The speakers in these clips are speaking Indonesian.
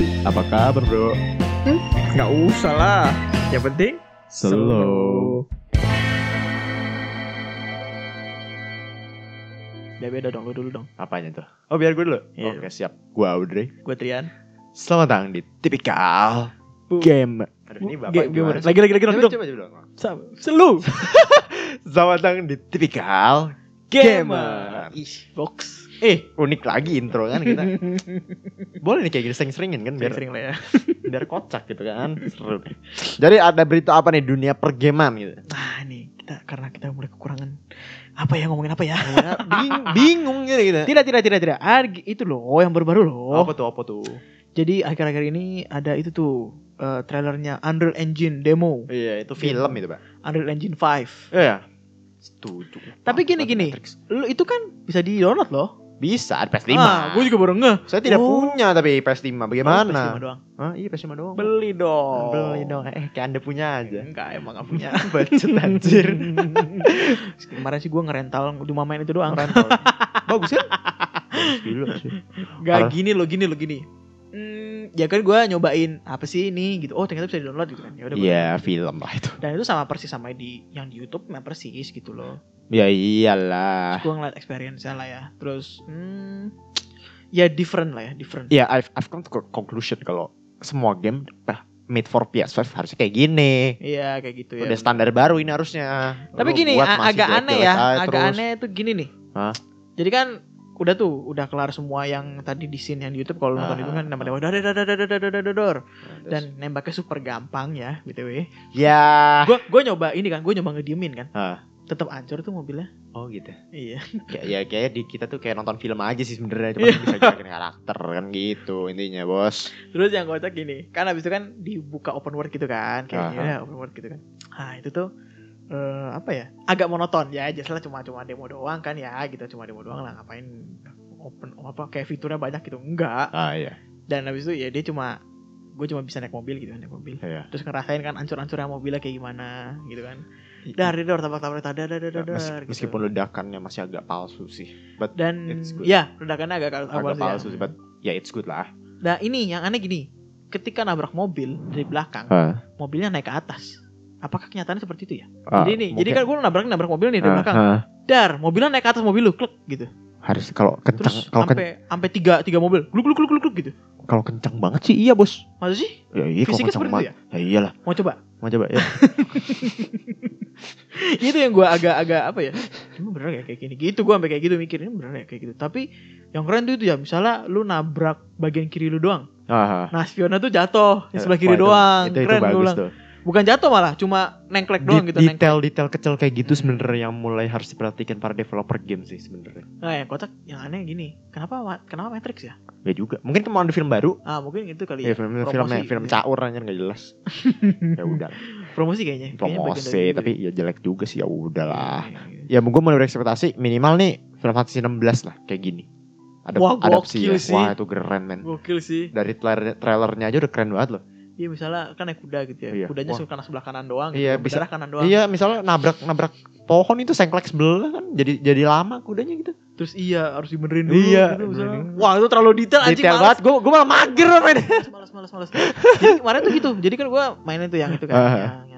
sih? Apa kabar bro? Nggak usah lah. Yang penting Slow. Beda beda dong, lu dulu dong. Apanya tuh? Oh biar gue dulu. Iya. Oke siap. Gua Audrey. Gue Trian. Selamat datang di tipikal Bu- game. Aduh ini bapak Game, gimana? Lagi lagi lagi dong. coba, coba dong. Selu. Selamat datang di tipikal gamer. Ih, box. Eh unik lagi intro kan kita. Boleh nih kayak gini sering-seringin kan biar Sering lah ya. biar kocak gitu kan. Seru. Jadi ada berita apa nih dunia pergaman gitu. Nah nih kita karena kita mulai kekurangan apa ya ngomongin apa ya? Bing- bingung gitu gitu. tidak tidak tidak tidak. Ah, itu loh yang baru-baru loh. Apa tuh apa tuh? Jadi akhir-akhir ini ada itu tuh eh, trailernya Unreal Engine demo. Iya itu film itu pak. Unreal Engine 5. Iya. Setuju. Tapi gini, Nonton gini. Matrix. Lu itu kan bisa di-download loh. Bisa ada PS5. Ah, gue juga baru ngeh. Saya tidak Oh. punya tapi PS5. Oh, PS5 Bagaimana? doang. Hah, iya PS5 doang. Beli dong. Beli dong. Eh, kayak Anda punya aja. Enggak emang gak punya. Bacot anjir. Kemarin sih gue ngerental cuma main itu doang. Rental. Bagus kan? Bagus dulu sih. Gak gini lo gini lo gini. Ya kan gue nyobain apa sih ini gitu. Oh ternyata bisa di download gitu kan. Ya udah. gua Iya, film lah itu. Dan itu sama persis sama di yang di YouTube memang persis gitu loh. Ya iyalah. Gue ngeliat experience lah ya. Terus hmm, ya different lah ya, different. Ya, I've, I've come to conclusion kalau semua game bah, made for PS5 harusnya kayak gini. Iya kayak gitu ya. Udah standar baru ini harusnya. Tapi Lu gini agak aneh ya, agak terus. aneh tuh gini nih. Hah? Jadi kan udah tuh udah kelar semua yang tadi di scene yang di YouTube. Kalau nonton ah, itu kan ah, nama nembak ah. dor dor dor dor dor dor dor dan nembaknya super gampang ya btw ya. Gue gue nyoba ini kan gue nyoba ngediemin kan. Tetap ancur tuh mobilnya. Oh gitu. Iya. Kayak ya kayak di kita tuh kayak nonton film aja sih sebenarnya. Cuma iya. bisa jadi karakter kan gitu intinya bos. Terus yang kocak gini kan abis itu kan dibuka open world gitu kan kayaknya open world gitu kan. Ah itu tuh eh, apa ya? Agak monoton ya, jelas lah cuma cuma demo doang kan ya, gitu cuma demo doang lah ngapain open apa kayak fiturnya banyak gitu enggak. Ah iya. Dan habis itu ya dia cuma gue cuma bisa naik mobil gitu naik mobil. Iya. Terus ngerasain kan ancur-ancurnya mobilnya kayak gimana gitu kan. Dar dar tabrak-tabrak dar dar dar dar Mes- dar, gitu. meskipun ledakannya masih agak palsu sih. But dan it's good. ya ledakannya agak agak, palsu ya. palsu sih, but ya it's good lah. Nah ini yang aneh gini, ketika nabrak mobil dari belakang, Ah. mobilnya naik ke atas. Apakah kenyataannya seperti itu ya? Ah, jadi nih, jadi kan gue nabrak nabrak mobil nih dari Ah, belakang. ah. Dar, mobilnya naik ke atas mobil lu, klek gitu. harus kalau kencang kalau sampai sampai tiga tiga mobil, gluk gluk gluk gluk gluk gitu. kalau kencang banget sih iya bos. Masa sih? Ya iya Fisiknya kencang seperti itu banget. Ya iyalah. Mau coba? Mau coba ya. itu yang gue agak-agak apa ya? Emang bener ya kayak gini? Gitu gue sampai kayak gitu mikirin bener ya kayak gitu. Tapi yang keren tuh itu ya, misalnya lu nabrak bagian kiri lu doang. Ah, ah. Nah spionnya tuh jatuh di sebelah Wah, kiri itu- doang. Itu, itu keren gue bagus tuh. Bukan jatuh malah, cuma nengklek doang Di- gitu. nengklek. Detail-detail kecil kayak gitu Hmm. sebenarnya yang mulai harus diperhatikan para developer game sih sebenarnya. Nah yang kocak, yang aneh gini. Kenapa kenapa Matrix ya? Ya juga. Mungkin mau ada film baru. Ah mungkin itu kali Ya, ya. film promosi. filmnya film caur aja nggak jelas. ya udah. Promosi kayaknya. Kayaknya Promosi itu tapi deh. ya jelek juga sih ya udahlah. Iya, iya. Ya gue mulai berekspektasi minimal nih Final Fantasy 16 lah kayak gini. Ada Wah, gokil ya. sih. Wah itu keren men. Gokil sih. Dari trailer trailernya aja udah keren banget loh. Iya misalnya kan naik kuda gitu ya. Iya. Kudanya suka sebelah kanan doang. Iya, gitu. bisa- Berdarah kanan doang. Iya misalnya nabrak nabrak pohon itu sengklek sebelah kan jadi jadi lama kudanya gitu. Terus iya harus dibenerin dulu. Iya, gitu, misalnya. Wah itu terlalu detail anjing Detail banget. Gue gue malah mager men. Malas malas malas. Jadi kemarin tuh gitu. Jadi kan gue mainin tuh yang itu kan. Yang yang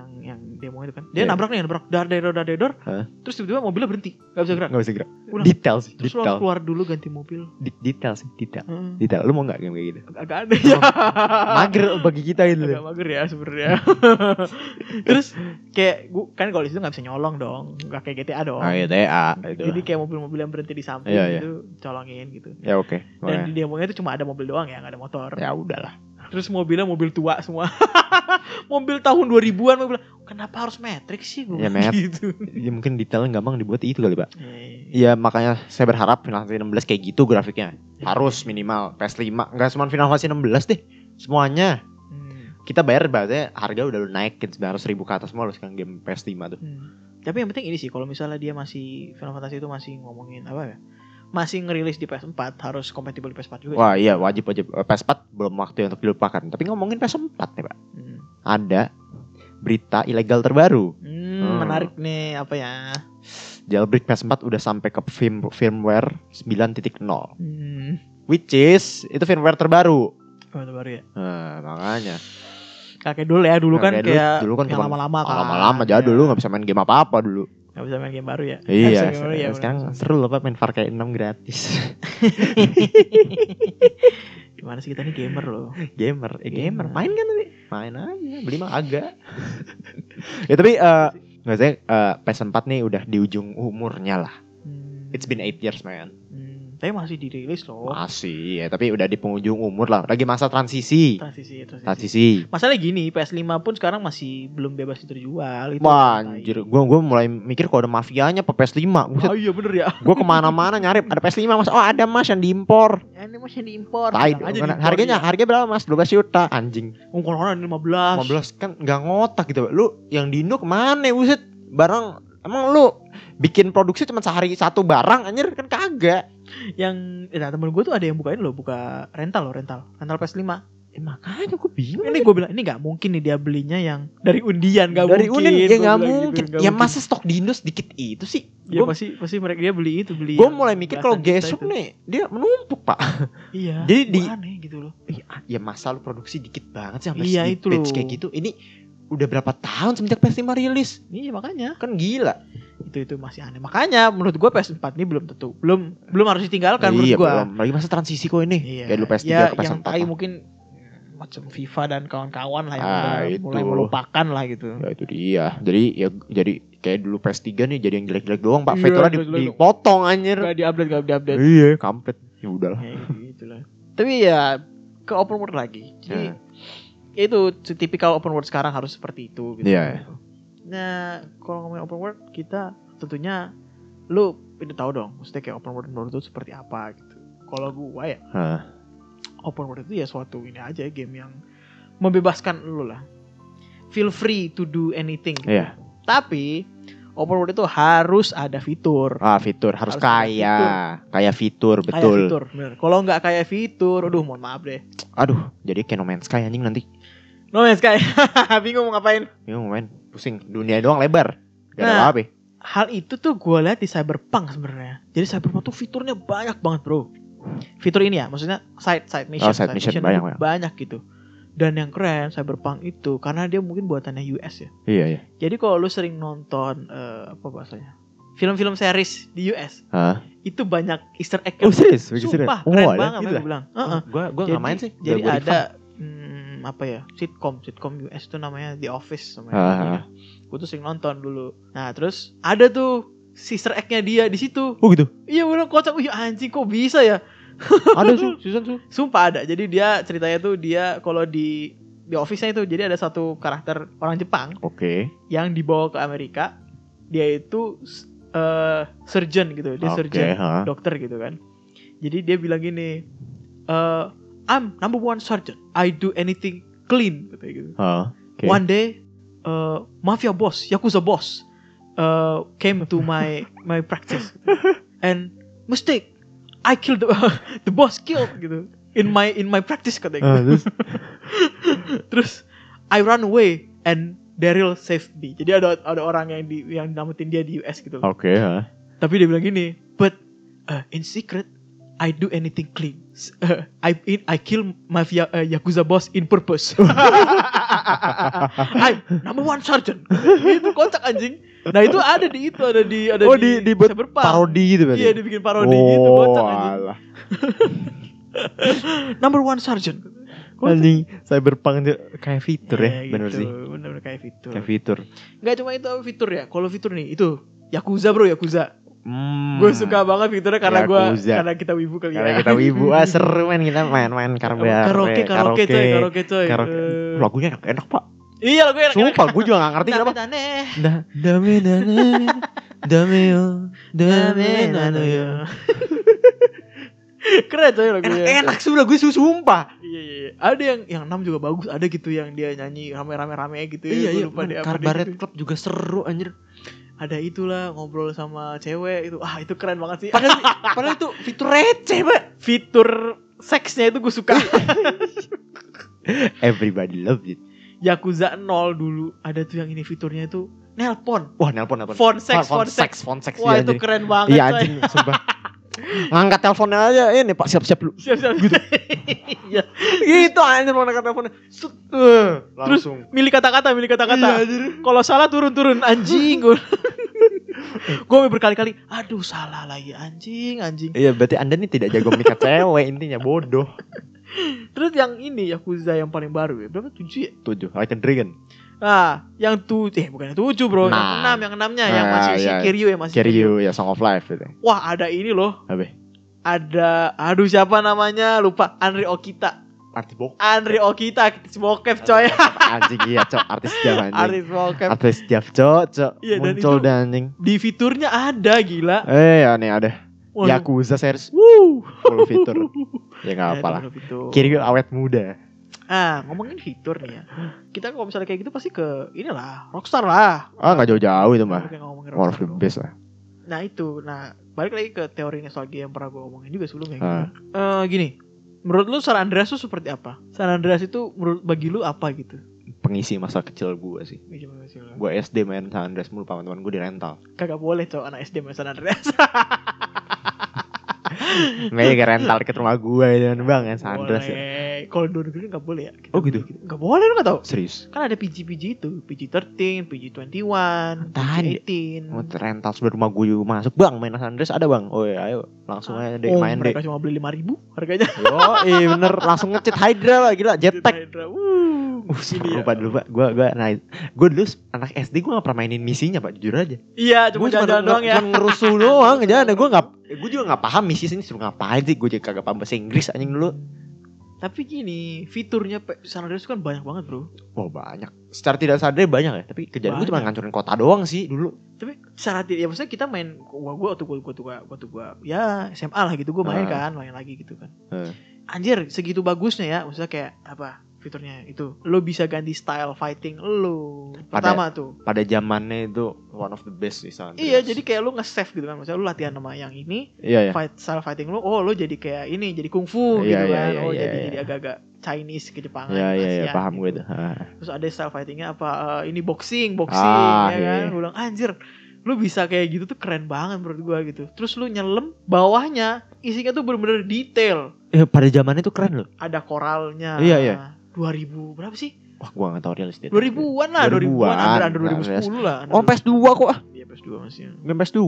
demo itu kan. Dia Iya. nabrak nih nabrak dar dar dar dar. Hah? Terus tiba-tiba mobilnya berhenti. Gak bisa gerak. Gak bisa gerak. Udah. Detail sih. Terus lo Detail. keluar dulu ganti mobil. Di- Detail sih. Detail. Heeh. Detail. Lu mau nggak game kayak gitu? Agak aneh ya. Mager bagi kita itu. agak mager ya sebenarnya. Terus kayak gua kan kalau di situ nggak bisa nyolong dong, nggak kayak GTA dong. Ah iya TA itu. Jadi kayak mobil-mobil yang berhenti di samping Iya, iya. gitu, colongin gitu. Ya oke. Dan di demonya itu cuma ada mobil doang ya, nggak ada motor. Ya udahlah. Terus mobilnya mobil tua semua. mobil tahun 2000-an mobil. Kenapa harus Matrix sih gue Ya, gitu. Ya mungkin detailnya gampang dibuat itu kali, Pak. Iya, Iya, makanya saya berharap Final Fantasy 16 kayak gitu grafiknya. Harus minimal PS5. Enggak cuma Final Fantasy 16 deh. Semuanya. Hmm, Kita bayar bahasanya harga udah lu naikin 900 ribu ke atas semua sekarang game PS5 tuh. hmm. Tapi yang penting ini sih, kalau misalnya dia masih Final Fantasy itu masih ngomongin apa ya? Masih ngerilis di PS4 harus kompatibel di PS4 juga. Wah iya wajib wajib Eh, PS4 belum waktu untuk dilupakan. Tapi ngomongin PS4 nih pak, Hmm. ada berita ilegal terbaru. Hmm, Hmm. menarik nih apa ya? Jailbreak PS4 udah sampai ke firm, firmware 9.0, Hmm. which is itu firmware terbaru. Motor baru ya. Nah, makanya. Kayak dulu ya, dulu Nah, kan kayak dulu- dulu kan yang lama-lama kan. Lama-lama jadul Iya. lu gak bisa main game apa-apa dulu. Nggak bisa main game baru ya. Iya, game baru, ya, sekarang bener. seru loh Pak main Far Cry 6 gratis. Gimana sih kita nih gamer loh. gamer, eh gamer. Gamer. Main kan tapi main aja, beli mah agak. ya tapi eh nggak saya eh, PS4 nih udah di ujung umurnya lah. Hmm. It's been 8 years man. Hmm, tapi masih dirilis loh. Masih ya, tapi udah di penghujung umur lah. Lagi masa transisi. Transisi, transisi. Transisi. Masalahnya gini, PS5 pun sekarang masih belum bebas terjual. Itu Wah, yang anjir, gua gua mulai mikir kalau ada mafianya apa PS5. Buset, Oh iya bener ya. gua ke mana-mana nyari ada PS5 mas. Oh ada mas yang diimpor. Ya, ini masih diimpor. Tai, harganya iya. harganya berapa mas? 12 juta anjing. Oh, kalau orang 15. 15 kan nggak ngotak gitu. Lu yang di Indo ke mana buset? Barang emang lu bikin produksi cuma sehari satu barang anjir kan kagak. Yang nah, temen gue tuh ada yang bukain loh, buka rental loh, rental. Rental PS5. Eh, makanya gue bingung. Ini gue bilang, ini gak mungkin nih dia belinya yang dari undian, gak Dari mungkin. Unin ya nggak gitu, mungkin. nggak ya mungkin. masa stok di Indo sedikit itu sih? Ya Gua- pasti pasti mereka dia beli itu beli. Gue mulai mikir kalau gesok nih dia menumpuk pak. Iya. Jadi di- aneh gitu loh. Iya, ya masa lu produksi dikit banget sih sampai Iya, itu loh. kayak gitu. Ini udah berapa tahun semenjak PS5 rilis? Iya makanya Kan gila. Itu itu masih aneh. Makanya menurut gue PS4 ini belum tentu belum belum harus ditinggalkan menurut iya, gue. belum. Lagi masa transisi kok ini. Iya. Kayak dulu PS3 ya, ke PS4. yang tai mungkin macam FIFA dan kawan-kawan lah yang Ah, udah itu. mulai melupakan lah gitu. Ya itu dia. Jadi ya jadi kayak dulu PS3 nih jadi yang jelek-jelek doang, Pak. Iya, di- dipotong anjir. Gak diupdate gak diupdate. Iya, kampret. Ya udahlah. Kayak gitu lah. Tapi ya ke open world lagi. Jadi Ya. itu tipikal open world sekarang harus seperti itu gitu. Iya. Nah, kalau ngomongin open world kita tentunya lu udah tahu dong, maksudnya kayak open world menurut lu seperti apa gitu. Kalau gua ya Hah. open world itu ya suatu ini aja game yang membebaskan lu lah. Feel free to do anything. gitu. Iya. Tapi open world itu harus ada fitur. Ah, fitur harus, Harus kaya. Fitur, Kayak betul. fitur, bener. Kalau nggak kayak fitur, aduh mohon maaf deh. Aduh, jadi kayak No Man's Sky anjing nanti. No Man's Sky, bingung mau ngapain. Bingung main, pusing. Dunia doang lebar. Gak ada Nah, apa-apa. Hal itu tuh gue lihat di Cyberpunk sebenarnya. Jadi Cyberpunk tuh fiturnya banyak banget bro. Fitur ini ya, maksudnya side side mission, Oh, side mission, itu banyak, banyak. banyak gitu. Dan yang keren Cyberpunk itu karena dia mungkin buatannya US ya. Iya, iya. Jadi kalau lu sering nonton eh, apa bahasanya? Film-film series di US Hah? itu banyak Easter egg. Oh, serius? Serius? Sumpah, Oh, keren ada banget gitu mereka dah? bilang. Heeh. Gua gua Jadi- enggak main sih. Jadi ada hmm, apa ya? Sitcom, sitcom US itu namanya The Office Ah, namanya. ah. Gue tuh sering nonton dulu. Nah, terus ada tuh sister egg-nya dia di situ. Oh gitu. Iya bener kocak. Wih anjing kok bisa ya? Ada sih season tuh. Sumpah ada. Jadi dia ceritanya tuh dia kalau di di office-nya itu jadi ada satu karakter orang Jepang Oke. yang dibawa ke Amerika. Dia itu eh, surgeon gitu. Dia Oke, surgeon, ha. dokter gitu kan. Jadi dia bilang gini, eh I'm number one surgeon. I do anything clean katanya gitu. Hah. Oke. One day, uh, mafia boss, yakuza boss, uh, came to my my practice, and mistake, I killed the the boss killed gitu in my in my practice katanya. Ah, gitu. terus Terus I run away and Daryl saved me. Jadi ada ada orang yang di yang namatin dia di US gitu. loh. Oke, ha. Tapi dia bilang gini, but uh, in secret I do anything clean. Uh, I in, I kill mafia uh, yakuza boss in purpose. I'm number one sergeant. itu kocak anjing. Nah itu ada di itu ada di ada Oh, di- dibuat Cyberpunk. Parodi gitu berarti. Iya dibikin parodi gitu kocak anjing. Number one sergeant. Kocak. Anjing cyberpunk itu kayak fitur ya, Iya, bener gitu. sih. Bener-bener kayak fitur. Kayak fitur. Gak cuma itu apa fitur ya. Kalau fitur nih itu Yakuza bro Yakuza. Hmm. Gue suka banget fiturnya karena gue Yakuza. karena kita wibu kali Karena ya. kita wibu, ah seru main kita main-main karaoke. karaoke karaoke coy karaoke coy. Karaoke. Eh, Lagunya enak, enak pak. Iya lagu enak. Sumpah, gue juga gak ngerti kenapa. Dame Da, dame, dame, dame yo, dame, yo. Keren coy lagunya. Enak, enak sudah gue sumpah. Iya iya. iya. Ada yang yang 6 juga bagus. Ada gitu yang dia nyanyi rame-rame rame gitu. ya. Iya, Gua iya. lupa deh Karbaret gitu. Club juga seru anjir. Ada itulah ngobrol sama cewek itu. Ah itu keren banget sih. Padahal, padahal itu fitur receh, Pak. fitur seksnya itu gue suka. Everybody love it. Yakuza 0 dulu ada tuh yang ini fiturnya itu nelpon. Wah, nelpon, nelpon. Phone sex, phone phone sex. phone sex. Wah iya, itu anjing. keren banget. Iya anjing, sumpah. ngangkat teleponnya aja ini pak. Siap-siap lu Siap-siap gitu. Iya. gitu anjir mau ngangkat teleponnya. Set, eh, langsung. Milih kata-kata, milih Iya, kata-kata. anjir. Kalau salah turun-turun. Anjing gue. gue berkali-kali, aduh salah lagi. Anjing, anjing. iya berarti anda nih tidak jago mikat cewek intinya. Bodoh. Terus yang ini Yakuza yang paling baru ya, berapa? Tujuh ya? tujuh. Like a Dragon Ah, yang tujuh, eh bukan yang tujuh bro, yang Nah. enam, yang enamnya, yang Nah, masih si iya. Kiryu ya masih. Kiryu ya Song of Life gitu Wah ada ini loh, apa ada, aduh siapa namanya, lupa, Andre Okita. artis bok Andre Okita, artis bokep coy. anjing iya cok artis jam anjing artis bokep. artis jam cok cok Iya, dan muncul itu- dan anjing Di fiturnya ada gila. eh ya nih ada Waduh. Yakuza series Wuh. full fitur ya nggak Ya, apa lah. Kiryu awet muda Ah, ngomongin fitur nih ya. Kita kalau misalnya kayak gitu pasti ke inilah, Rockstar lah. ah nggak jauh-jauh itu mah one of the best lah Nah itu, nah balik lagi ke teori nostalgia yang pernah gue omongin juga sebelumnya. Gitu. Ah. Eh, gini, menurut lu San Andreas itu seperti apa? San Andreas itu menurut bagi lu apa gitu? pengisi masa kecil gue sih lu. gue SD main San Andreas mulu sama teman gue di rental Kagak boleh cowok anak SD main San Andreas. Ke rental deket rumah gue dan bang ya San Andreas ya boleh. Kalau luar negeri nggak boleh ya? Kita Oh, gitu? Nggak boleh lu nggak tahu? serius Kan ada PG-PG itu, PG-13, PG-21, Tadi. PG-18. mau rental sebelum rumah gue juga masuk bang main San Andreas ada bang oh ya ayo langsung aja deh oh, main deh mereka cuma beli 5000 ribu harganya. yo eh bener langsung ngecit Hydra lah gila jetpack Hydra. Wuh, Uh, ini ya. lupa dulu pak, gue gue nah gue dulu anak SD gue gak pernah mainin misinya pak, jujur aja. Iya, cuma Gue jalan doang ya. Cuma ngerusuh doang, jalan. Gue nggak, gue juga nggak paham misi sini suruh ngapain sih. Gue juga kagak paham bahasa Inggris anjing dulu. Tapi gini, fiturnya San Andreas kan banyak banget bro. Wah banyak. Secara tidak sadar banyak ya, tapi kerjaan gue cuma ngancurin kota doang sih dulu. Tapi secara tidak, ya maksudnya kita main, gua gua waktu gua gua tuh gua, gua tuh gua ya SMA lah gitu, gua main Ah. kan, main lagi gitu kan. Eh. Anjir, segitu bagusnya ya, maksudnya kayak apa? Fiturnya itu, lo bisa ganti style fighting lo. Pertama tuh. Pada zamannya itu one of the best sih San. Iya, jadi kayak lo nge-save gitu kan. Maksudnya lo latihan sama yang ini, Iya ya. fight style fighting lo, oh lo jadi kayak ini, jadi kungfu Iya, gitu iya, kan. iya, oh iya, jadi iya. jadi agak-agak Chinese ke Jepangan. Iya iya iya Asia paham gitu. gue itu. Ah. Terus ada style fightingnya apa? eh, ini boxing, boxing Ah, ya kan. iya. Gue bilang anjir, lu bisa kayak gitu tuh keren banget menurut gua gitu. Terus lu nyelem bawahnya isinya tuh bener-bener detail. Eh pada zamannya itu keren loh. Ada koralnya. Iya, iya. 2000 berapa sih? Wah gue gak tau realistis. 2000-an lah, 2000-an, 2000-an, under, under nah, 2010 lah. under Oh PS2 kok ah. Iya PS2 masih. Game PS2.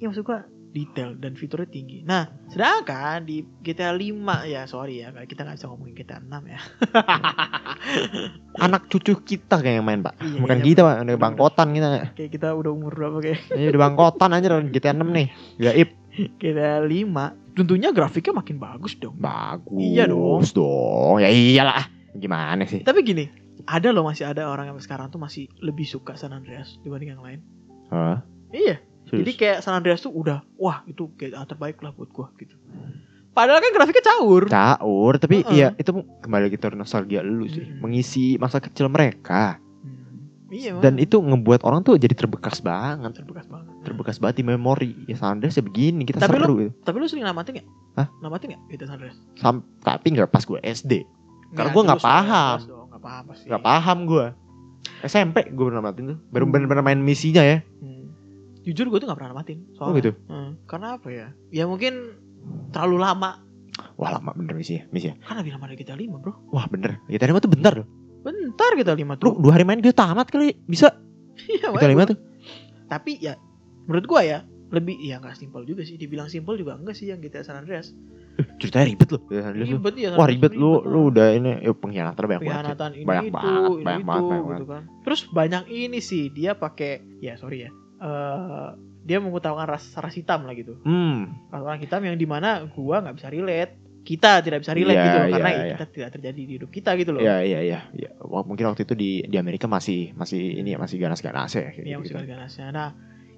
Iya maksud gua detail dan fiturnya tinggi. Nah, sedangkan di GTA 5 ya sorry ya, kita nggak bisa ngomongin GTA 6 ya. Anak cucu kita kayak yang main pak. Iya, Bukan iya, kita pak, udah bangkotan kita. Kayak kita udah umur berapa kayak Ini udah bangkotan aja GTA 6 nih. Gaib. GTA 5. Tentunya grafiknya makin bagus dong. Bagus Iya dong. dong. Ya iyalah. Gimana sih? Tapi gini, ada loh masih ada orang yang sekarang tuh masih lebih suka San Andreas dibanding yang lain. Hah? Iya. Serius? Jadi kayak San Andreas tuh udah, wah itu GTA terbaik lah buat gua gitu. Padahal kan grafiknya caur. caur tapi Heeh. iya itu kembali lagi ke nostalgia lu sih Mm-mm. mengisi masa kecil mereka Hmm. Iya, dan itu ngebuat orang tuh jadi terbekas banget terbekas banget. terbekas banget di memori ya Sanders ya begini kita Tapi seru gitu. Tapi lu sering namatin gak? Hah? Namatin gak GTA San Andreas? Sam- tapi nggak pas gue SD Karena gua itu nggak lu paham. Nggak paham pasti. nggak paham gue SMP gue pernah namatin tuh baru Hmm. bener-bener main misinya ya Hmm. Jujur gue tuh gak pernah namatin. oh Soalnya. gitu Hmm. Karena apa ya? Ya mungkin terlalu lama. wah lama bener misinya misinya Kan lebih lama dari GTA 5 bro. wah bener kita lima tuh bentar loh Bentar 5 lu tuh. dua hari main gitu tamat kali bisa Iya, kita lima tuh Tapi ya menurut gua ya lebih ya nggak simpel juga sih. Dibilang simpel juga enggak sih yang GTA San Andreas. Eh, ceritanya ribet loh GTA San Andreas tuh. Ribet ya. Wah ribet lu lu udah ini ya, pengkhianatan banyak banget. Pengkhianatan ini Banyak itu, banget, ini banyak itu, banget, banyak gitu kan. Terus banyak ini sih dia pakai ya sorry ya. eh dia mengutamakan ras ras hitam lah gitu. hmm Ras orang hitam yang di mana gua nggak bisa relate. Kita tidak bisa relate Iya, gitu iya, karena iya. kita tidak terjadi di hidup kita gitu loh. Iya iya iya. Ya, mungkin waktu itu di di Amerika masih masih ini ya masih ganas-ganas ya. kayak Iya gitu, musik ganasnya. Nah,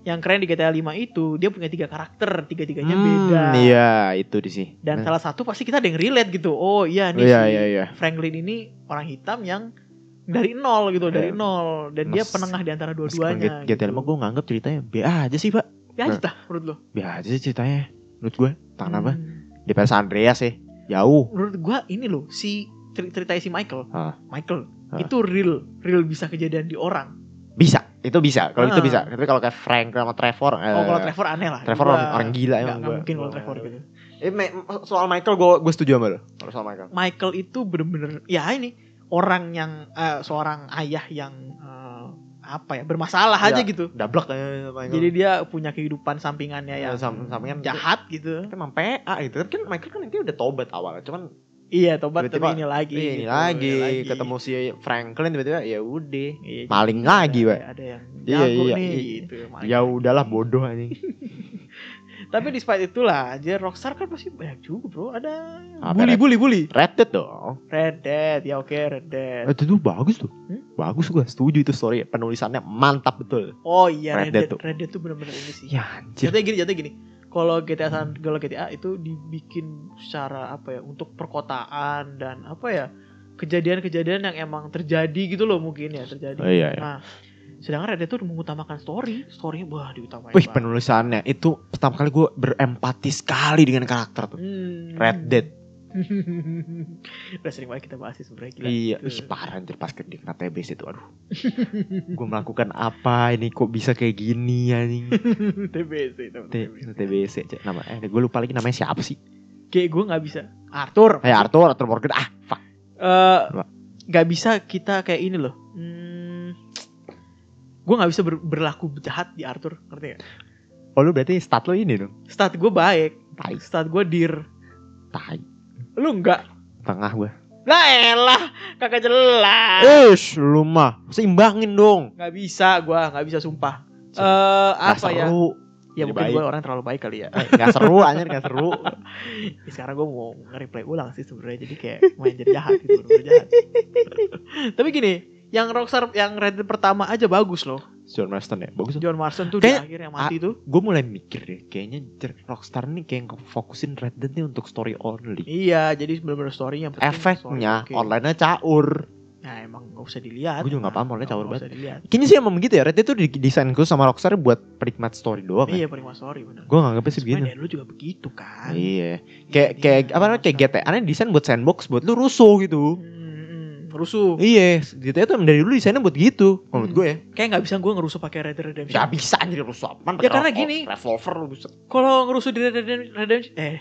yang keren di GTA 5 itu dia punya tiga karakter, tiga-tiganya Hmm, beda. Iya itu di sih. Dan Nah, salah satu pasti kita ada yang relate gitu. Oh iya nih Iya si iya iya. Franklin ini orang hitam yang dari nol gitu, dari Eh, nol dan dia mas- penengah di antara dua-duanya. GTA gitu. 5 gue nganggap ceritanya B aja sih pak. Ya aja dah menurut lo. B aja sih ceritanya. Menurut gue. Tangan apa? Di PS Andreas ya. Jauh. Menurut gua ini loh si cer- ceritanya si Michael. Ah. Michael Ah. itu real, real bisa kejadian di orang. Bisa. Itu bisa, kalau itu Ah. bisa. Tapi kalau kayak Frank sama Trevor eh, Oh kalau Trevor aneh lah. Trevor Gua orang, orang gila emang gua. mungkin kalau Trevor gitu. Eh, soal Michael gue gue setuju sama lo. Soal Michael. Michael itu bener-bener ya ini orang yang eh, seorang ayah yang eh, apa ya bermasalah Ya, aja gitu. Dablek ya Michael. Jadi dia punya kehidupan sampingannya Ya, yang sam- sampingan jahat gitu. kan emang PA gitu kan Michael kan nanti udah tobat awal cuman Iya, tobat Tiba-tiba, tapi ini lagi. Iya, ini gitu, lagi, ini ketemu si Franklin tiba-tiba ya udah Iya, maling jadi lagi, Pak. Ada yang Iya, jago iya, nih iya. gitu. ya udahlah bodoh anjing Tapi despite itulah, aja Rockstar kan pasti banyak juga, Bro. Ada Apa, bully Red? bully bully. Red Dead dong Red Dead, ya oke Red Dead. itu tuh bagus tuh Hmm? bagus gua setuju itu story penulisannya mantap betul Oh iya Red Red, Dead Dead. tuh. Red Dead tuh bener-bener ini sih. ya anjir Jatuhnya gini, jatuhnya gini. Kalau GTA San, kalau GTA itu dibikin secara apa ya untuk perkotaan dan apa ya kejadian-kejadian yang emang terjadi gitu loh mungkin ya terjadi. Oh, iya, iya. Nah, sedangkan Red Dead tuh mengutamakan story, storynya wah diutamain. Wih banget. penulisannya itu pertama kali gue berempati sekali dengan karakter tuh Hmm. Red Dead Udah sering banget kita bahas sih sebenarnya gila. Iya, ih parah anjir pas ke kena TBC itu aduh. gue melakukan apa ini kok bisa kayak gini anjing. TBC, T- TBC cek nama eh gue lupa lagi namanya siapa sih? Kayak gue nggak bisa. Arthur. Kayak Arthur, Arthur Morgan. Ah, fuck. Eh, Apa? nggak bisa kita kayak ini loh. Gue nggak bisa ber- berlaku jahat di Arthur, ngerti gak? Oh lu berarti stat lo ini dong. Stat gue baik, Tai, stat gue dir. tai. Lu enggak? Tengah gue. Lah elah, kagak jelas. Eh, lu mah seimbangin dong. Nggak bisa gue, nggak bisa sumpah. Eh Gak apa ya? seru. Ya Jadi mungkin gue orang terlalu baik kali ya. Eh, Gak seru anjir, gak seru. Ya, sekarang gue mau nge-replay ulang sih sebenarnya jadi kayak main jadi jahat gitu jahat. Tapi gini, yang Rockstar yang Red Dead pertama aja bagus loh. John Marston ya, bagus. John Marston tuh Kayak- di akhir yang mati tuh. Gue mulai mikir deh, kayaknya Rockstar nih kayak fokusin Red Dead nih untuk story only. Iya, jadi bener-bener story yang penting Efeknya story, oke. online-nya caur. Nah, emang gak usah dilihat. Gua juga nggak paham, online caur usah dilihat. Kayaknya sih emang begitu ya, Red Dead tuh didesain khusus sama Rockstar buat penikmat story doang ya. Iya, prima story bener. Gue nganggapnya sih Sebenarnya begitu. dari lu juga begitu kan. Iya. Kayak Iya, kayak apa namanya kayak GTA nya desain buat sandbox buat lu rusuh gitu. Hmm, rusuh. Iya, GTA tuh dari dulu desainnya buat gitu. Menurut Hmm. gue ya. Kayak nggak bisa gue ngerusuh pakai Red Dead Redemption. Gak bisa anjir rusuh apaan Ya, karena gini. Revolver lu buset. Kalau ngerusuh di Red Dead Redemption eh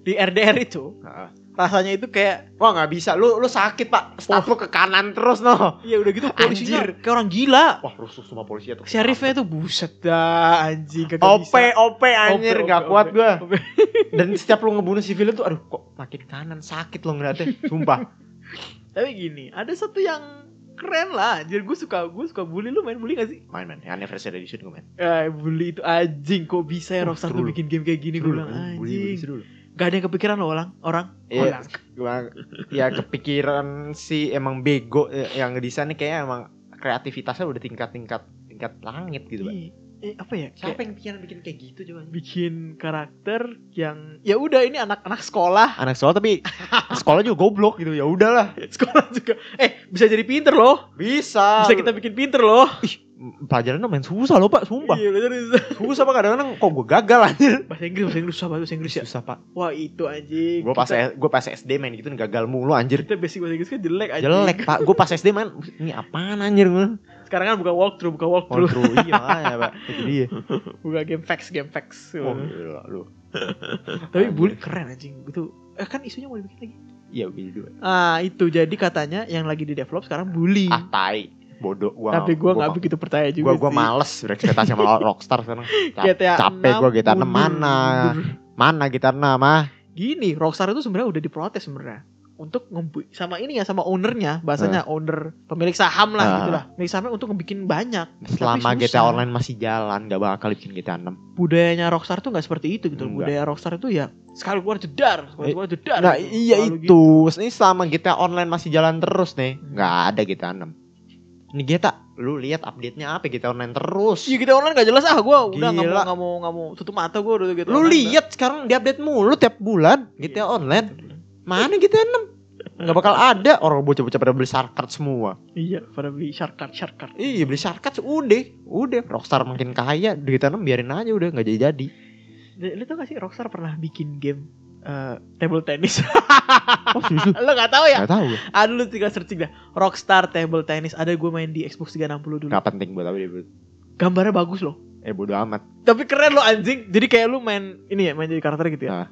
di RDR itu rasanya itu kayak Wah nggak bisa, lu lu sakit pak, staff lu ke kanan terus no. ya udah gitu polisinya Anjir. kayak orang gila. Wah rusuh semua polisi tuh. Sheriffnya tuh buset dah anjing kagak OP bisa. OP anjir OP, nggak kuat. OP. Dan setiap lu ngebunuh civil tuh aduh kok makin kanan sakit lo ngeliatnya, sumpah. Tapi gini, ada satu yang keren lah. Jadi gue suka gue suka bully lu main bully gak sih? Main main, yang anniversary edition gue main. Eh bully itu anjing kok bisa ya Oh, Rockstar tuh bikin game kayak gini gue bilang bully, bully, anjing. Gak ada yang kepikiran loh orang orang. Iya, Orang. gua ya kepikiran sih emang bego eh, yang ngedesainnya kayak emang kreativitasnya udah tingkat-tingkat tingkat langit gitu, Pak. Ih, eh, apa ya? Siapa Kayak yang pikiran bikin kayak gitu coba? bikin karakter yang ya udah ini anak-anak sekolah Anak sekolah tapi sekolah juga goblok gitu. Ya udahlah. sekolah juga eh bisa jadi pinter loh Bisa. bisa kita bikin pinter loh pelajaran main susah loh, Pak, sumpah. iya bisa Susah Pak kadang-kadang kok gue gagal anjir. bahasa Inggris bahasa Inggris susah banget bahasa Inggris ya Susah, Pak. wah itu anjing Gue pas kita, gue pas SD main gitu gagal mulu anjir. kita basic bahasa Inggris kan jelek anjing Jelek, Pak. Gue pas SD main ini apaan anjir gue. Sekarang kan buka walkthrough buka walkthrough true. iya makanya, Pak. Itu dia. buka game facts game facts Oh, gila lu. tapi bully keren anjing gitu eh kan isunya mau dibikin lagi Iya, gitu. ah itu jadi katanya yang lagi di develop sekarang bully Ah, tai. Bodoh gua. tapi gue nggak begitu percaya juga Gua gua sih. males berekspektasi sama Rockstar sekarang. Cap- capek gua 6 GTA 6 mundur, mana? Mana GTA 6 mah? gini Rockstar itu sebenarnya udah diprotes sebenarnya untuk ngembu sama ini ya sama ownernya bahasanya owner pemilik saham lah Ah. gitu lah pemilik sahamnya untuk ngebikin banyak Selama GTA. Online masih jalan, gak bakal bikin GTA 6. budayanya Rockstar tuh nggak seperti itu gitu Enggak. budaya Rockstar itu ya sekali keluar jedar sekali Eh, keluar jedar Nah, gitu. iya Selalu itu. Ini selama GTA Online masih jalan terus nih, Hmm. nggak ada GTA 6. Ini GTA, lu lihat update-nya apa GTA Online terus. Iya kita online gak jelas ah gue udah nggak mau nggak mau nggak mau tutup mata gue udah gitu Lu lihat sekarang di update mulu tiap bulan GTA Online. Mana GTA 6? Nggak bakal ada orang bocah-bocah pada beli shark card semua. iya pada beli shark card shark card Iya beli shark card udah, udah. Rockstar makin kaya, di GTA 6 biarin aja udah nggak jadi-jadi. lu tau gak sih Rockstar pernah bikin game Eh, table tennis. Oh serius lo gak tahu ya? Gak tau gue. Aduh lu tinggal searching dah. Rockstar table tennis. Ada gue main di Xbox 360 dulu. Gak penting buat apa dia. Gambarnya bagus loh. Eh bodo amat. Tapi keren lo anjing. Jadi kayak lu main ini ya, main jadi karakter gitu ya. Ah.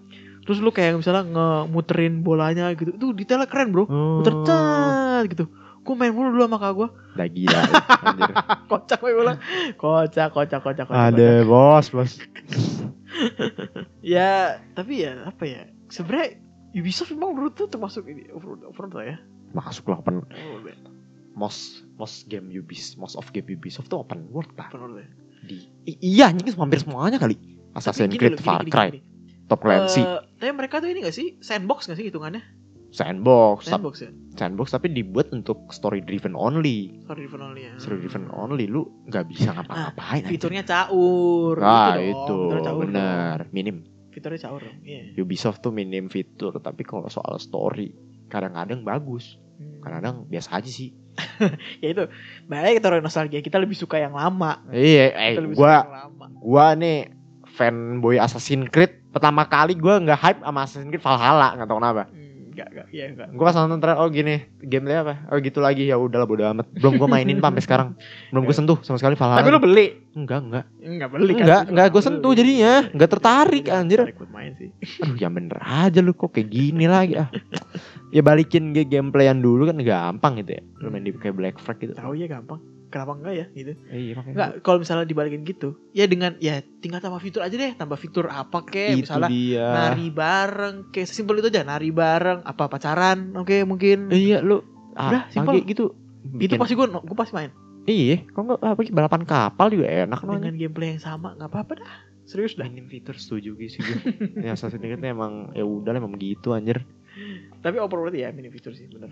Terus lu kayak misalnya ngemuterin bolanya gitu. Itu detailnya keren, Bro. Oh. Muter cat gitu. Gue main mulu dulu sama kakak gue. Udah gila. anjir. Kocak gue bilang. Kocak, kocak, kocak, kocak. Ada bos bos. Ya, tapi ya apa ya? Sebenarnya Ubisoft memang menurut tuh termasuk ini overworld lah ya. Masuk lah open. Ya. Most most game Ubisoft, most of game Ubisoft tuh open world lah. Overworld ya. Di, iya anjing hampir semuanya kali. Assassin's Creed, Far gini, Cry, gini. Top Clancy, Eh, tapi mereka tuh ini gak sih? Sandbox gak sih hitungannya? Sandbox, Sandbox ya? Sandbox tapi dibuat untuk story driven only. Sorry driven only ya. Story driven only lu nggak bisa ngapa-ngapain. anjing. Fiturnya caur. Ah dong, itu caur benar dong. minim. Fiturnya caur dong. Iya. Ubisoft tuh minim fitur tapi kalau soal story kadang-kadang bagus, Hmm. kadang-kadang biasa aja sih. ya itu baik kita orang nostalgia kita lebih suka yang lama Iya, eh gua gua nih fanboy Assassin's Creed pertama kali gua nggak hype sama Assassin's Creed Valhalla nggak tahu kenapa. hmm, enggak enggak iya enggak Gua pas nonton trailer oh gini gamenya apa? Oh gitu lagi ya udahlah bodo amat. Belum gua mainin sampai sekarang. Belum gua sentuh sama sekali Valhalla. tapi lu beli enggak enggak. enggak beli kan Enggak, enggak gue sentuh jadinya, enggak tertarik Enggak anjir. tertarik buat main sih Aduh, ya bener aja lu kok kayak gini lagi ah. Ya balikin gameplayan dulu kan gampang gitu ya. Lu main di kayak Black Flag gitu. tahu ya gampang kenapa enggak ya gitu iya makanya. enggak kalau misalnya dibalikin gitu ya dengan ya tinggal tambah fitur aja deh tambah fitur apa kek itu misalnya dia. nari bareng kayak sesimpel itu aja nari bareng apa pacaran oke mungkin Iya lu Udah, ah, simpel. pagi gitu. itu Bikin- pasti gue gue pasti main Iya, kok enggak apa balapan kapal juga enak dengan gameplay yang sama nggak apa-apa dah serius dah Minim fitur setuju gitu sih ya Assassin's Creed emang ya udah emang begitu anjir. Tapi world ya mini fitur sih bener.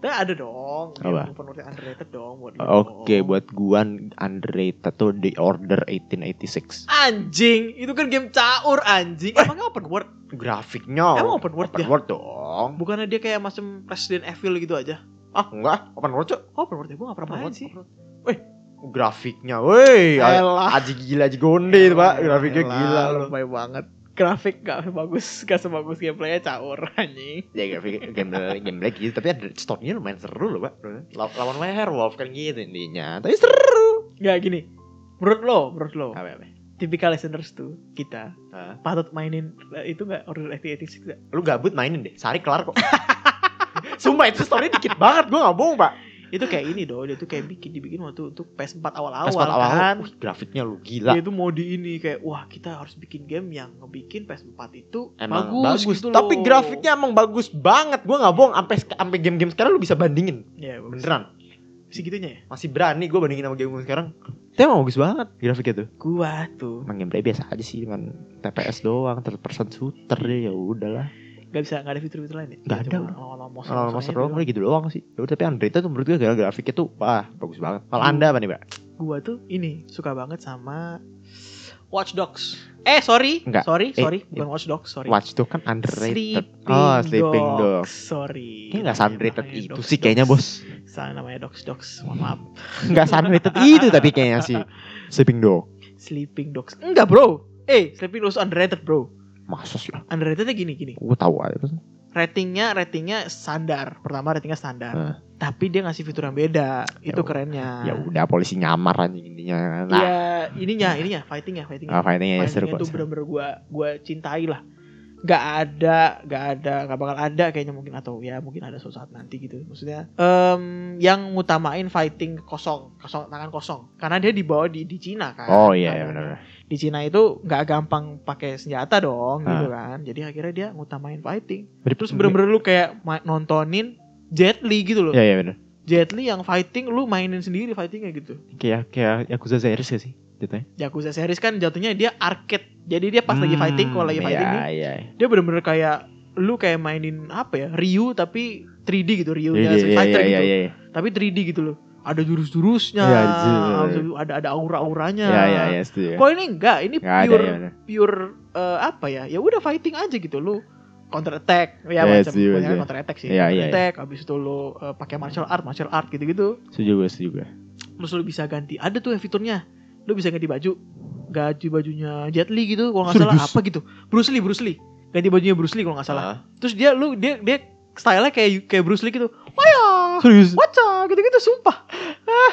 Tapi ada dong. Apa? Yang yang underrated dong buat. Oke, buat gua underrated tuh The Order 1886. Anjing, itu kan game caur anjing. Emang open world? Grafiknya Emang open world open ya? world dong. Bukannya dia kayak macam Resident Evil gitu aja? Ah, enggak, open world, Cok. Open world ya, gue gak pernah main sih. open Grafiknya, woi, aji gila, aji gonde itu, Pak. Grafiknya Elah, gila lu. Lebay banget. Grafik gak bagus, gak sebagus gameplaynya caur anjing. Ya grafik gameplay gameplay gitu, tapi ada story-nya lumayan seru loh, Pak. Law- Lawan werewolf kan gitu intinya. Tapi seru. Gak gini. Menurut lo, menurut lo, Apa apa? tipikal listeners tuh kita Hah? patut mainin eh, itu gak Order 1886 gak? Lu gabut mainin deh, sehari kelar kok. Sumpah itu story dikit banget, gua gak bohong, Pak. Itu kayak ini dong, dia tuh kayak bikin dibikin waktu untuk PS4 awal-awal Pas awal awal, kan. wih, grafiknya lu gila. Dia itu mau di ini kayak wah kita harus bikin game yang ngebikin PS4 itu Emang bagus, bagus, gitu tapi loh. grafiknya emang bagus banget. Gua nggak bohong, sampai sampai game-game sekarang lu bisa bandingin. ya bagus. Beneran. segitunya ya. Masih berani gua bandingin sama game sekarang. Itu emang bagus banget grafiknya tuh. Gua tuh Emang gameplay biasa aja sih, cuman TPS doang, third person shooter deh ya udahlah. Nggak bisa nggak ada fitur-fitur lain ya. Nggak ada, udah. Kalau monster doang udah gitu doang sih. Ya udah, tapi Android tuh menurut gue gara grafiknya tuh wah bagus banget. Kalau Hmm. Anda apa nih, Mbak? Gua tuh ini suka banget sama Watch Dogs. Eh sorry, Enggak. sorry, Eh, sorry, bukan Watch Dogs, sorry. Watch tuh kan underrated. Sleeping oh, Sleeping Dogs. Sorry. Ini nggak Namanya- underrated itu Dogs, sih kayaknya, Dogs. Bos. Salah namanya Dogs Dogs. Mohon maaf. Nggak underrated itu tapi kayaknya sih. Sleeping Dog. Sleeping Dogs. Enggak, Bro. Eh, Sleeping Dogs underrated, Bro. Masa sih? Underratednya gini gini. Gue tahu aja. ratingnya ratingnya standar pertama ratingnya standar Heeh. tapi dia ngasih fitur yang beda itu Ya kerennya Ya udah polisi nyamar anjing intinya. Nah, ya ininya ininya fightingnya fightingnya ah, fightingnya ya seru fightingnya tuh seru. bener-bener gua gua cintai lah nggak ada nggak ada nggak bakal ada kayaknya mungkin atau ya mungkin ada suatu saat nanti gitu maksudnya em, yang ngutamain fighting kosong kosong tangan kosong karena dia dibawa di di Cina kan Oh iya, iya Tangannya. benar. Di Cina itu nggak gampang pakai senjata dong gitu Ah. kan jadi akhirnya dia ngutamain fighting Terus Terus bener-bener lu kayak nontonin Jet Li gitu loh. Iya iya benar. Jet Li yang fighting lu mainin sendiri fightingnya gitu. Kayak kayak Yakuza Series gak sih? Jatuhnya. Yakuza series kan jatuhnya dia arcade. Jadi dia pas lagi Hmm, fighting kalau lagi fighting nih, Iya iya. dia bener-bener kayak lu kayak mainin apa ya? Ryu tapi 3D gitu, Ryu-nya Iya Street iya Fighter iya gitu. iya. iya. Tapi 3D gitu loh. Ada jurus-jurusnya, iya. ada ada aura-auranya. Iya iya iya setuju. Kalau ini enggak, ini Nggak ada pure ya benar. pure eh, apa ya? Ya udah fighting aja gitu lu counter attack ya Yes, macam iya. counter attack sih Iya, counter iya, iya. attack habis itu lu eh, pakai martial art martial art gitu-gitu Setuju gue setuju gue. terus lu bisa ganti ada tuh yang fiturnya lu bisa ganti baju ganti bajunya Jet Li gitu kalau nggak salah apa gitu. Bruce Lee, Bruce Lee. Ganti bajunya Bruce Lee kalau nggak salah. Ah. Terus dia lu dia dia stylenya kayak kayak Bruce Lee gitu. Wah, Serius. Waca gitu-gitu sumpah.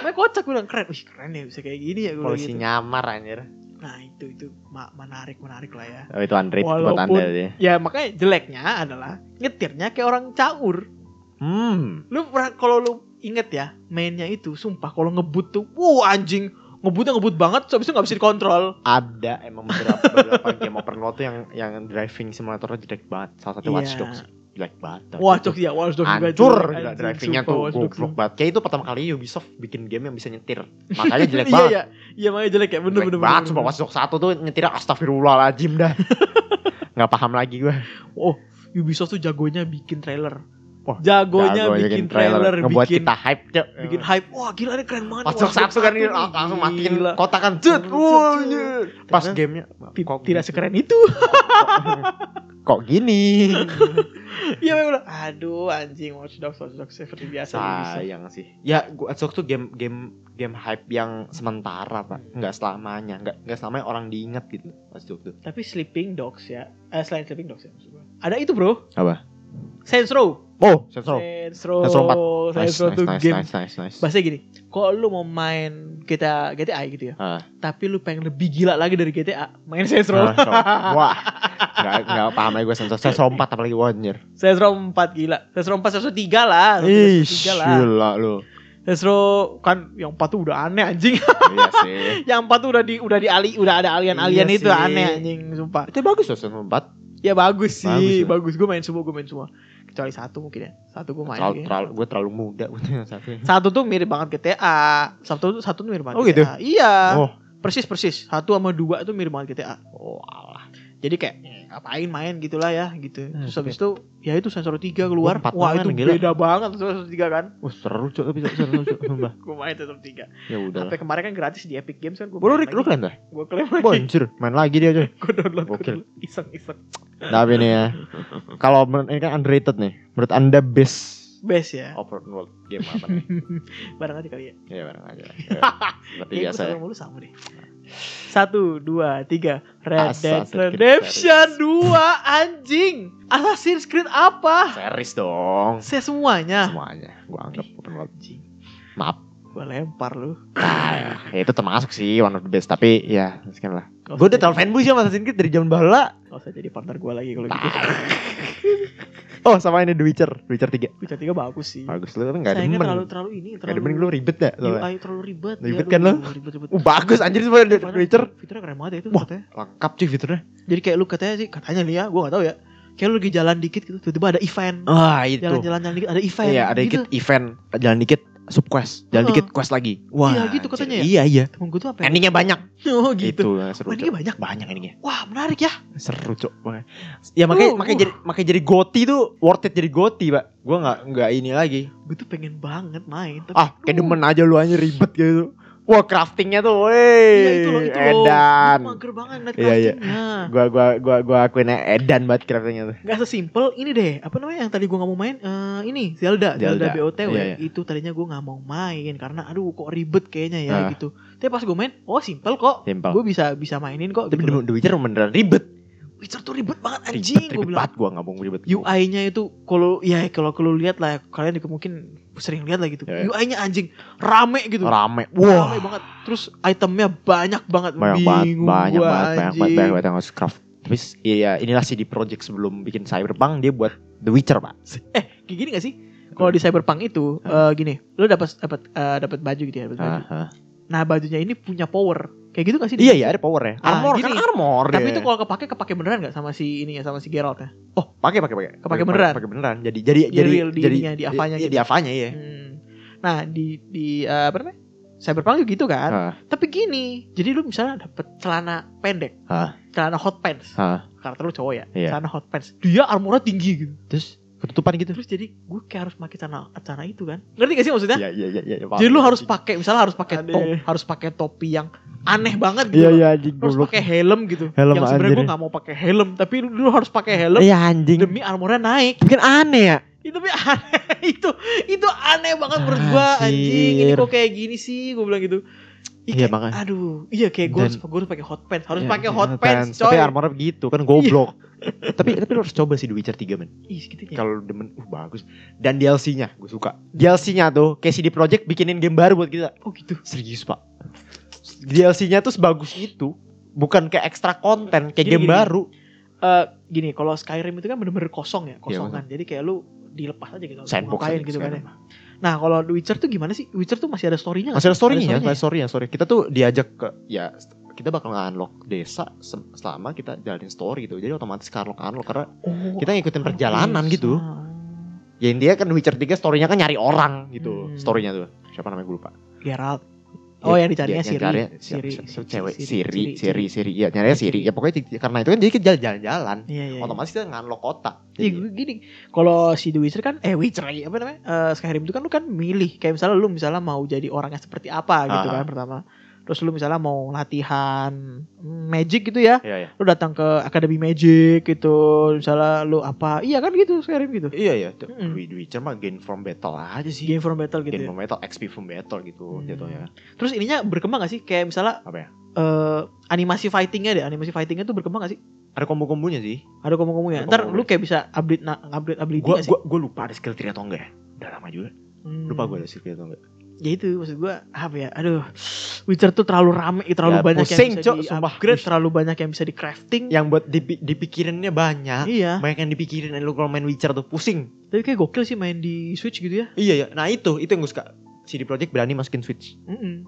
Makanya kocak gue bilang keren. Wih keren ya bisa kayak gini ya gue Polisi gitu. nyamar anjir. Nah itu itu menarik menarik lah ya. Oh, itu underrated buat anda dia. Ya makanya jeleknya adalah nyetirnya kayak orang caur. Hmm. Lu pernah kalau lu inget ya mainnya itu sumpah kalau ngebut tuh, wow anjing ngebutnya ngebut banget, so, habis itu nggak bisa dikontrol. Ada emang beberapa, beberapa game open world tuh yang yang driving simulatornya jelek banget. Salah satu Iya. Watch Dogs jelek banget. Watch Dogs ya, Watch Dogs juga Hancur gila, anjing, drivingnya tuh goblok banget. Kayak itu pertama kali Ubisoft bikin game yang bisa nyetir. Makanya jelek Iya banget. iya, iya makanya jelek ya, bener jelek bener. banget bener, sumpah bener. Watch Dogs 1 tuh nyetirnya astagfirullahaladzim dah. Nggak paham lagi gue. Oh, Ubisoft tuh jagonya bikin trailer. Wah, jagonya Jago bikin trailer, ngebuat bikin kita hype cok. bikin hype. Wah, gila ini keren banget. nih, Watch 1 kan nih, dia lang- langsung matiin gila. kotak kan anjir. Pas gamenya kok tidak gitu? sekeren itu. kok gini. Iya, memang bilang, aduh anjing Watch Dogs, Watch Dogs seperti biasa. Sayang sih. Ya, gua Watch Dogs tuh game game game hype yang sementara, Pak. Enggak selamanya, enggak enggak selamanya orang diingat gitu. Watch Dogs tuh. Tapi Sleeping Dogs ya, eh, selain Sleeping Dogs ya maksud. Ada itu bro, Apa? Saints Row. Oh, Sensor. Saints Row. Saints Row 4. Saints Row nice, tuh nice, game. nice, nice, nice. Bahasanya gini, kalau lu mau main GTA GTA gitu ya, Ah. tapi lu pengen lebih gila lagi dari GTA, main Saints Row. Ah, so- Wah, nggak nggak paham lagi gue sensor. Sensor 4 apalagi anjir. Saints Row 4 gila. Saints Row 4 Saints Row 3 lah. Ih, Saints Row 3 lah. gila lu. Saints Row kan yang 4 tuh udah aneh anjing. iya sih. yang 4 tuh udah di udah di ali, udah ada alien-alien Iya itu sih. aneh anjing sumpah. Itu bagus loh Sensor 4. Ya bagus sih, Bagus bagus. ya. Gue main semua, gue main semua. Kecuali satu mungkin ya. Satu gue main. Terlalu, kayaknya. terlalu, gue terlalu muda satu. Satu tuh mirip banget GTA. Satu tuh satu tuh mirip banget Oh, gitu? GTA. Iya. Oh. Persis persis. Satu sama dua itu mirip banget GTA. Alah. Jadi kayak eh, ngapain main gitulah ya gitu. Hmm, Terus habis itu ya itu sensor 3 keluar. empat Wah, tangan, itu gila. beda banget sensor 3 kan. Wah, seru cok tapi seru cok sumpah. Gue main sensor 3. Ya udah. Sampai kemarin kan gratis di Epic Games kan gue Lu lu kalian tuh? Gue klaim lagi. Wah, anjir, main lagi dia coy. Gue download gua Gokil. dulu. Iseng-iseng. Tapi nih ya. Kalau menurut ini kan underrated nih. Menurut Anda best Best ya. open world game apa nih? Barang aja kali ya. Ya bareng aja. Ya, Seperti Kayaknya biasa ya. sama lu sama deh. Satu, dua, tiga. Red Dead Assassin's Redemption 2 anjing. Assassin's Creed apa? Series dong. Saya semuanya. Semuanya. Gua anggap open world. Anjing. Maaf. Gue lempar lu. Nah, ya itu termasuk sih one of the best tapi ya sekian lah. Gak Gue udah terlalu fanboy sih sama Assassin's Creed dari zaman bala. Gak usah jadi partner gue lagi kalau gitu. Oh sama ini The Witcher, The Witcher 3 Witcher 3 bagus sih. Bagus lu tapi gak Sayangnya demen terlalu terlalu ini Gak terlalu demen lu ribet ya. UI terlalu ribet. Ribet Ya, kan lu? Ribet ribet. Uh bagus anjir sebenernya The Witcher Fiturnya keren banget ya itu Wah. katanya. Lengkap cuy fiturnya Jadi kayak lu katanya sih katanya nih ya, gue gak tahu ya. Kayak lu lagi jalan dikit gitu, tiba-tiba ada event. Ah itu Jalan-jalan jalan dikit ada event. Iya ada gitu. dikit event Jalan dikit sub quest Jalan Heeh. dikit quest lagi Wah Iya, gitu katanya ya? Iya iya Temen gue tuh apa? ya? Endingnya banyak Oh gitu. Itu eh, seru Endingnya banyak. Banyak endingnya Wah menarik ya. Seru cok. Ya makanya Uh, makanya uh. jadi makanya jadi goti tuh worth it jadi goti pak Gue nggak nggak ini lagi Gue tuh pengen banget main. Tapi, Ah kayak demen aja lu aja ribet gitu Wah craftingnya tuh Iya Wey itu loh, itu loh. Edan Gue mager banget ngeliat Iya, iya. craftingnya. Gua gua gua gua akuinnya edan banget craftingnya tuh Gak sesimpel ini deh. Apa namanya yang tadi gue gak mau main? Eh ini Zelda, Zelda, Zelda. BOTW. Iya, iya. Itu tadinya gue gak mau main karena aduh kok ribet kayaknya ya Ah. gitu. Tapi pas gue main, oh simple kok. Simpel Gue bisa bisa mainin kok. Tapi gitu loh. The Witcher beneran ribet Witcher tuh ribet banget Ribet, anjing. Gue ribet bilang. banget gua nggak mau ribet UI-nya itu kalau ya kalau kalau lihat lah kalian juga mungkin sering lihat lah gitu. Ya, ya. UI-nya anjing rame gitu. Rame Rame Wah banget. Terus itemnya banyak banget. banyak banget banyak gua, banget banyak banget banyak banget yang harus craft tapi s- iya inilah sih di project sebelum bikin Cyberpunk dia buat The Witcher pak Eh, kayak gini gak sih? Kalau di Cyberpunk itu eh, gini, lu dapat dapat eh, dapat baju gitu ya, dapat baju. Ah. Nah, bajunya ini punya power. Kayak gitu gak sih? iya iya ada power ya Ah, armor gini. kan armor Tapi dia. itu kalau kepake kepake beneran gak sama si ini ya sama si Geralt ya? oh pakai pakai pakai Kepake beneran. pakai beneran jadi jadi Di jadi real, di jadi ininya, di avanya iya, gitu. di avanya iya Hmm. Nah, di di eh, apa namanya? Cyberpunk juga gitu kan. Ah, Tapi gini, jadi lu misalnya dapet celana pendek, ah, celana hot pants. ah. Karakter lu cowok ya, Iya. celana hot pants. Dia armornya tinggi gitu. terus ketutupan gitu Terus jadi gue kayak harus pakai celana celana itu kan. Ngerti gak sih maksudnya? iya iya iya iya. Jadi lu harus pakai misalnya harus pakai top, harus pakai topi yang aneh banget gitu. iya iya anjing harus pakai helm gitu. Helm yang sebenarnya gue gak mau pakai helm, tapi lu, lu harus pakai helm iya anjing demi armornya naik. bikin aneh ya Itu aneh itu itu aneh banget menurut gua anjing. Ini kok kayak gini sih? Gue bilang gitu. Iya, kayak- makanya. Aduh, iya kayak gue harus gue harus pakai hot pants, harus Iya, pakai iya, hot pants, coy. Tapi armornya begitu kan goblok. tapi tapi lo harus coba sih The Witcher 3 men. Ih, segitunya. Kalau demen, uh bagus. Dan DLC-nya gue suka. DLC-nya tuh kayak CD Projekt bikinin game baru buat kita. Oh gitu. Serius pak. DLC-nya tuh sebagus itu. Bukan kayak ekstra konten kayak Gini, game gini. baru. Eh gini, kalau Skyrim itu kan bener-bener kosong ya, Iya, kosongan. Jadi kayak lu dilepas aja gitu. Sandbox ngapain gitu kan ya. Nah, kalau The Witcher tuh gimana sih? Witcher tuh masih ada story-nya Masih ada story-nya, Ada story-nya, story. Kita tuh diajak ke ya kita bakal nge-unlock desa se- selama kita jalanin story gitu. Jadi otomatis ke unlock unlock karena Oh, kita ngikutin perjalanan bisa. gitu. Ya intinya kan Witcher 3 story-nya kan nyari orang gitu. Hmm. Story-nya tuh. Siapa namanya gue lupa. Geralt. Oh, yang dicarinya Dia- Siri. carinya Siri, cewek Siri, Siri, Siri. Iya, nyarinya Siri. Ya pokoknya karena itu kan jadi kita jalan-jalan. Iya, iya. Otomatis kita nge-unlock kota. Iya, gini. Kalau si The Witcher kan eh Witcher lagi apa namanya? Eh, Skyrim itu kan lu kan milih kayak misalnya lu misalnya mau jadi orang yang seperti apa gitu Ah. kan pertama. Terus lu misalnya mau latihan magic gitu ya. Iya, iya. Lu datang ke akademi magic gitu. Misalnya lu apa? Iya kan gitu Skyrim gitu. Iya, iya. The Witcher mah gain from battle aja sih. Game from battle gitu. Gain ya. from battle, XP from battle gitu Hmm. jatuhnya. Terus ininya berkembang gak sih? Kayak misalnya Apa ya? eh animasi fightingnya deh, animasi fightingnya tuh berkembang gak sih? Ada kombo-kombonya sih. Ada ngomong-ngomongnya. Ada Ntar kombo-kombo. lu kayak bisa update na update ability Gua, gak sih? gua, gua lupa ada skill tree atau enggak ya. Udah lama juga. Hmm. Lupa gua ada skill tree atau enggak. Ya itu maksud gua apa ya? Aduh. Witcher tuh terlalu rame, terlalu Ya, banyak pusing, yang bisa Cok, di upgrade, terlalu banyak yang bisa di crafting. Yang buat dipi- dipikirinnya banyak. Iya. Banyak yang dipikirin lu kalau main Witcher tuh pusing. Tapi kayak gokil sih main di Switch gitu ya. Iya ya. Nah itu itu yang gue suka. CD Projekt berani masukin Switch. Mm-mm.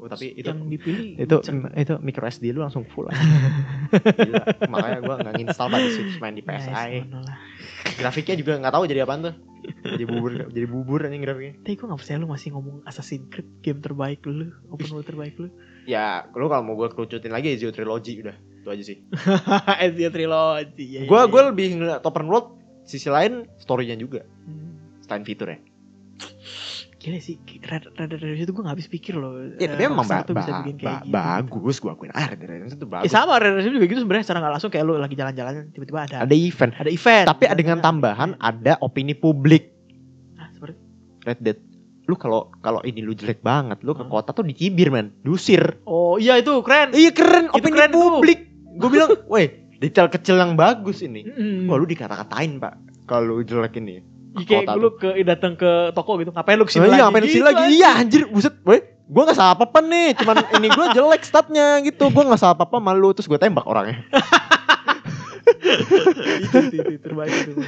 Oh, tapi itu yang dipilih itu Witcher. itu micro SD lu langsung full aja. Gila. Makanya gua nggak install pada Switch main di PSI. ono lah. Grafiknya juga nggak tahu jadi apaan tuh. Jadi bubur jadi bubur anjing grafiknya. Tapi gue gak percaya lu masih ngomong Assassin's Creed game terbaik lu, open world terbaik lu. Ya, lu kalau mau gua kerucutin lagi Ezio Trilogy udah. Itu aja sih. Ezio Trilogy. Ya, Gua ya, gua ya. lebih ngeliat open world sisi lain story-nya juga. Hmm. Selain fitur ya. Gila sih, Red Red Redemption itu gue gak habis pikir loh. Ya, tapi Eh, emang ba- ba- bikin kayak ba- gitu. bagus gua akuin. Ah, Red Redemption itu Ya bagus. sama Red Redemption juga gitu sebenarnya secara nggak langsung kayak lu lagi jalan-jalan tiba-tiba ada Ada event. ada event. Tapi ada dengan tambahan ada opini publik Ah, seperti Red Dead. Lu kalau kalau ini lu jelek banget, lu ke kota tuh dicibir, man. Diusir. Oh iya itu keren. Iya keren, Itu opini keren publik. Gue bilang, weh, detail kecil yang bagus ini. Mm. Wah, lu dikata-katain, Pak. Kalau lu jelek ini. Kayak kota lu ke datang ke toko gitu. Ngapain lu ke sini Oh, lagi? iya, ngapain ke sini Gitu lagi? Iya, anjir, buset, weh. Gue gak salah apa-apa nih, cuman ini gue jelek statnya gitu. Gue gak salah apa-apa malu terus gue tembak orangnya. itu, itu, itu, terbaik itu.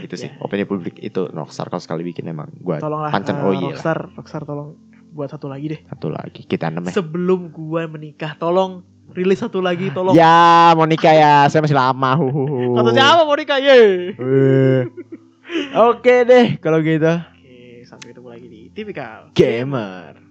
Itu sih, Ya. opini publik itu Rockstar kalau sekali bikin emang gue Tolonglah Pancan eh, oh iya lah. Rockstar, Rockstar tolong buat satu lagi deh. satu lagi kita namanya. Sebelum gua menikah, tolong rilis satu lagi, tolong. Ya, Monica ya, saya masih lama. Huhuhu. Satu siapa mau nikah? Ye. Oke deh, kalau gitu. Oke, sampai ketemu lagi di Tipikal Gamer.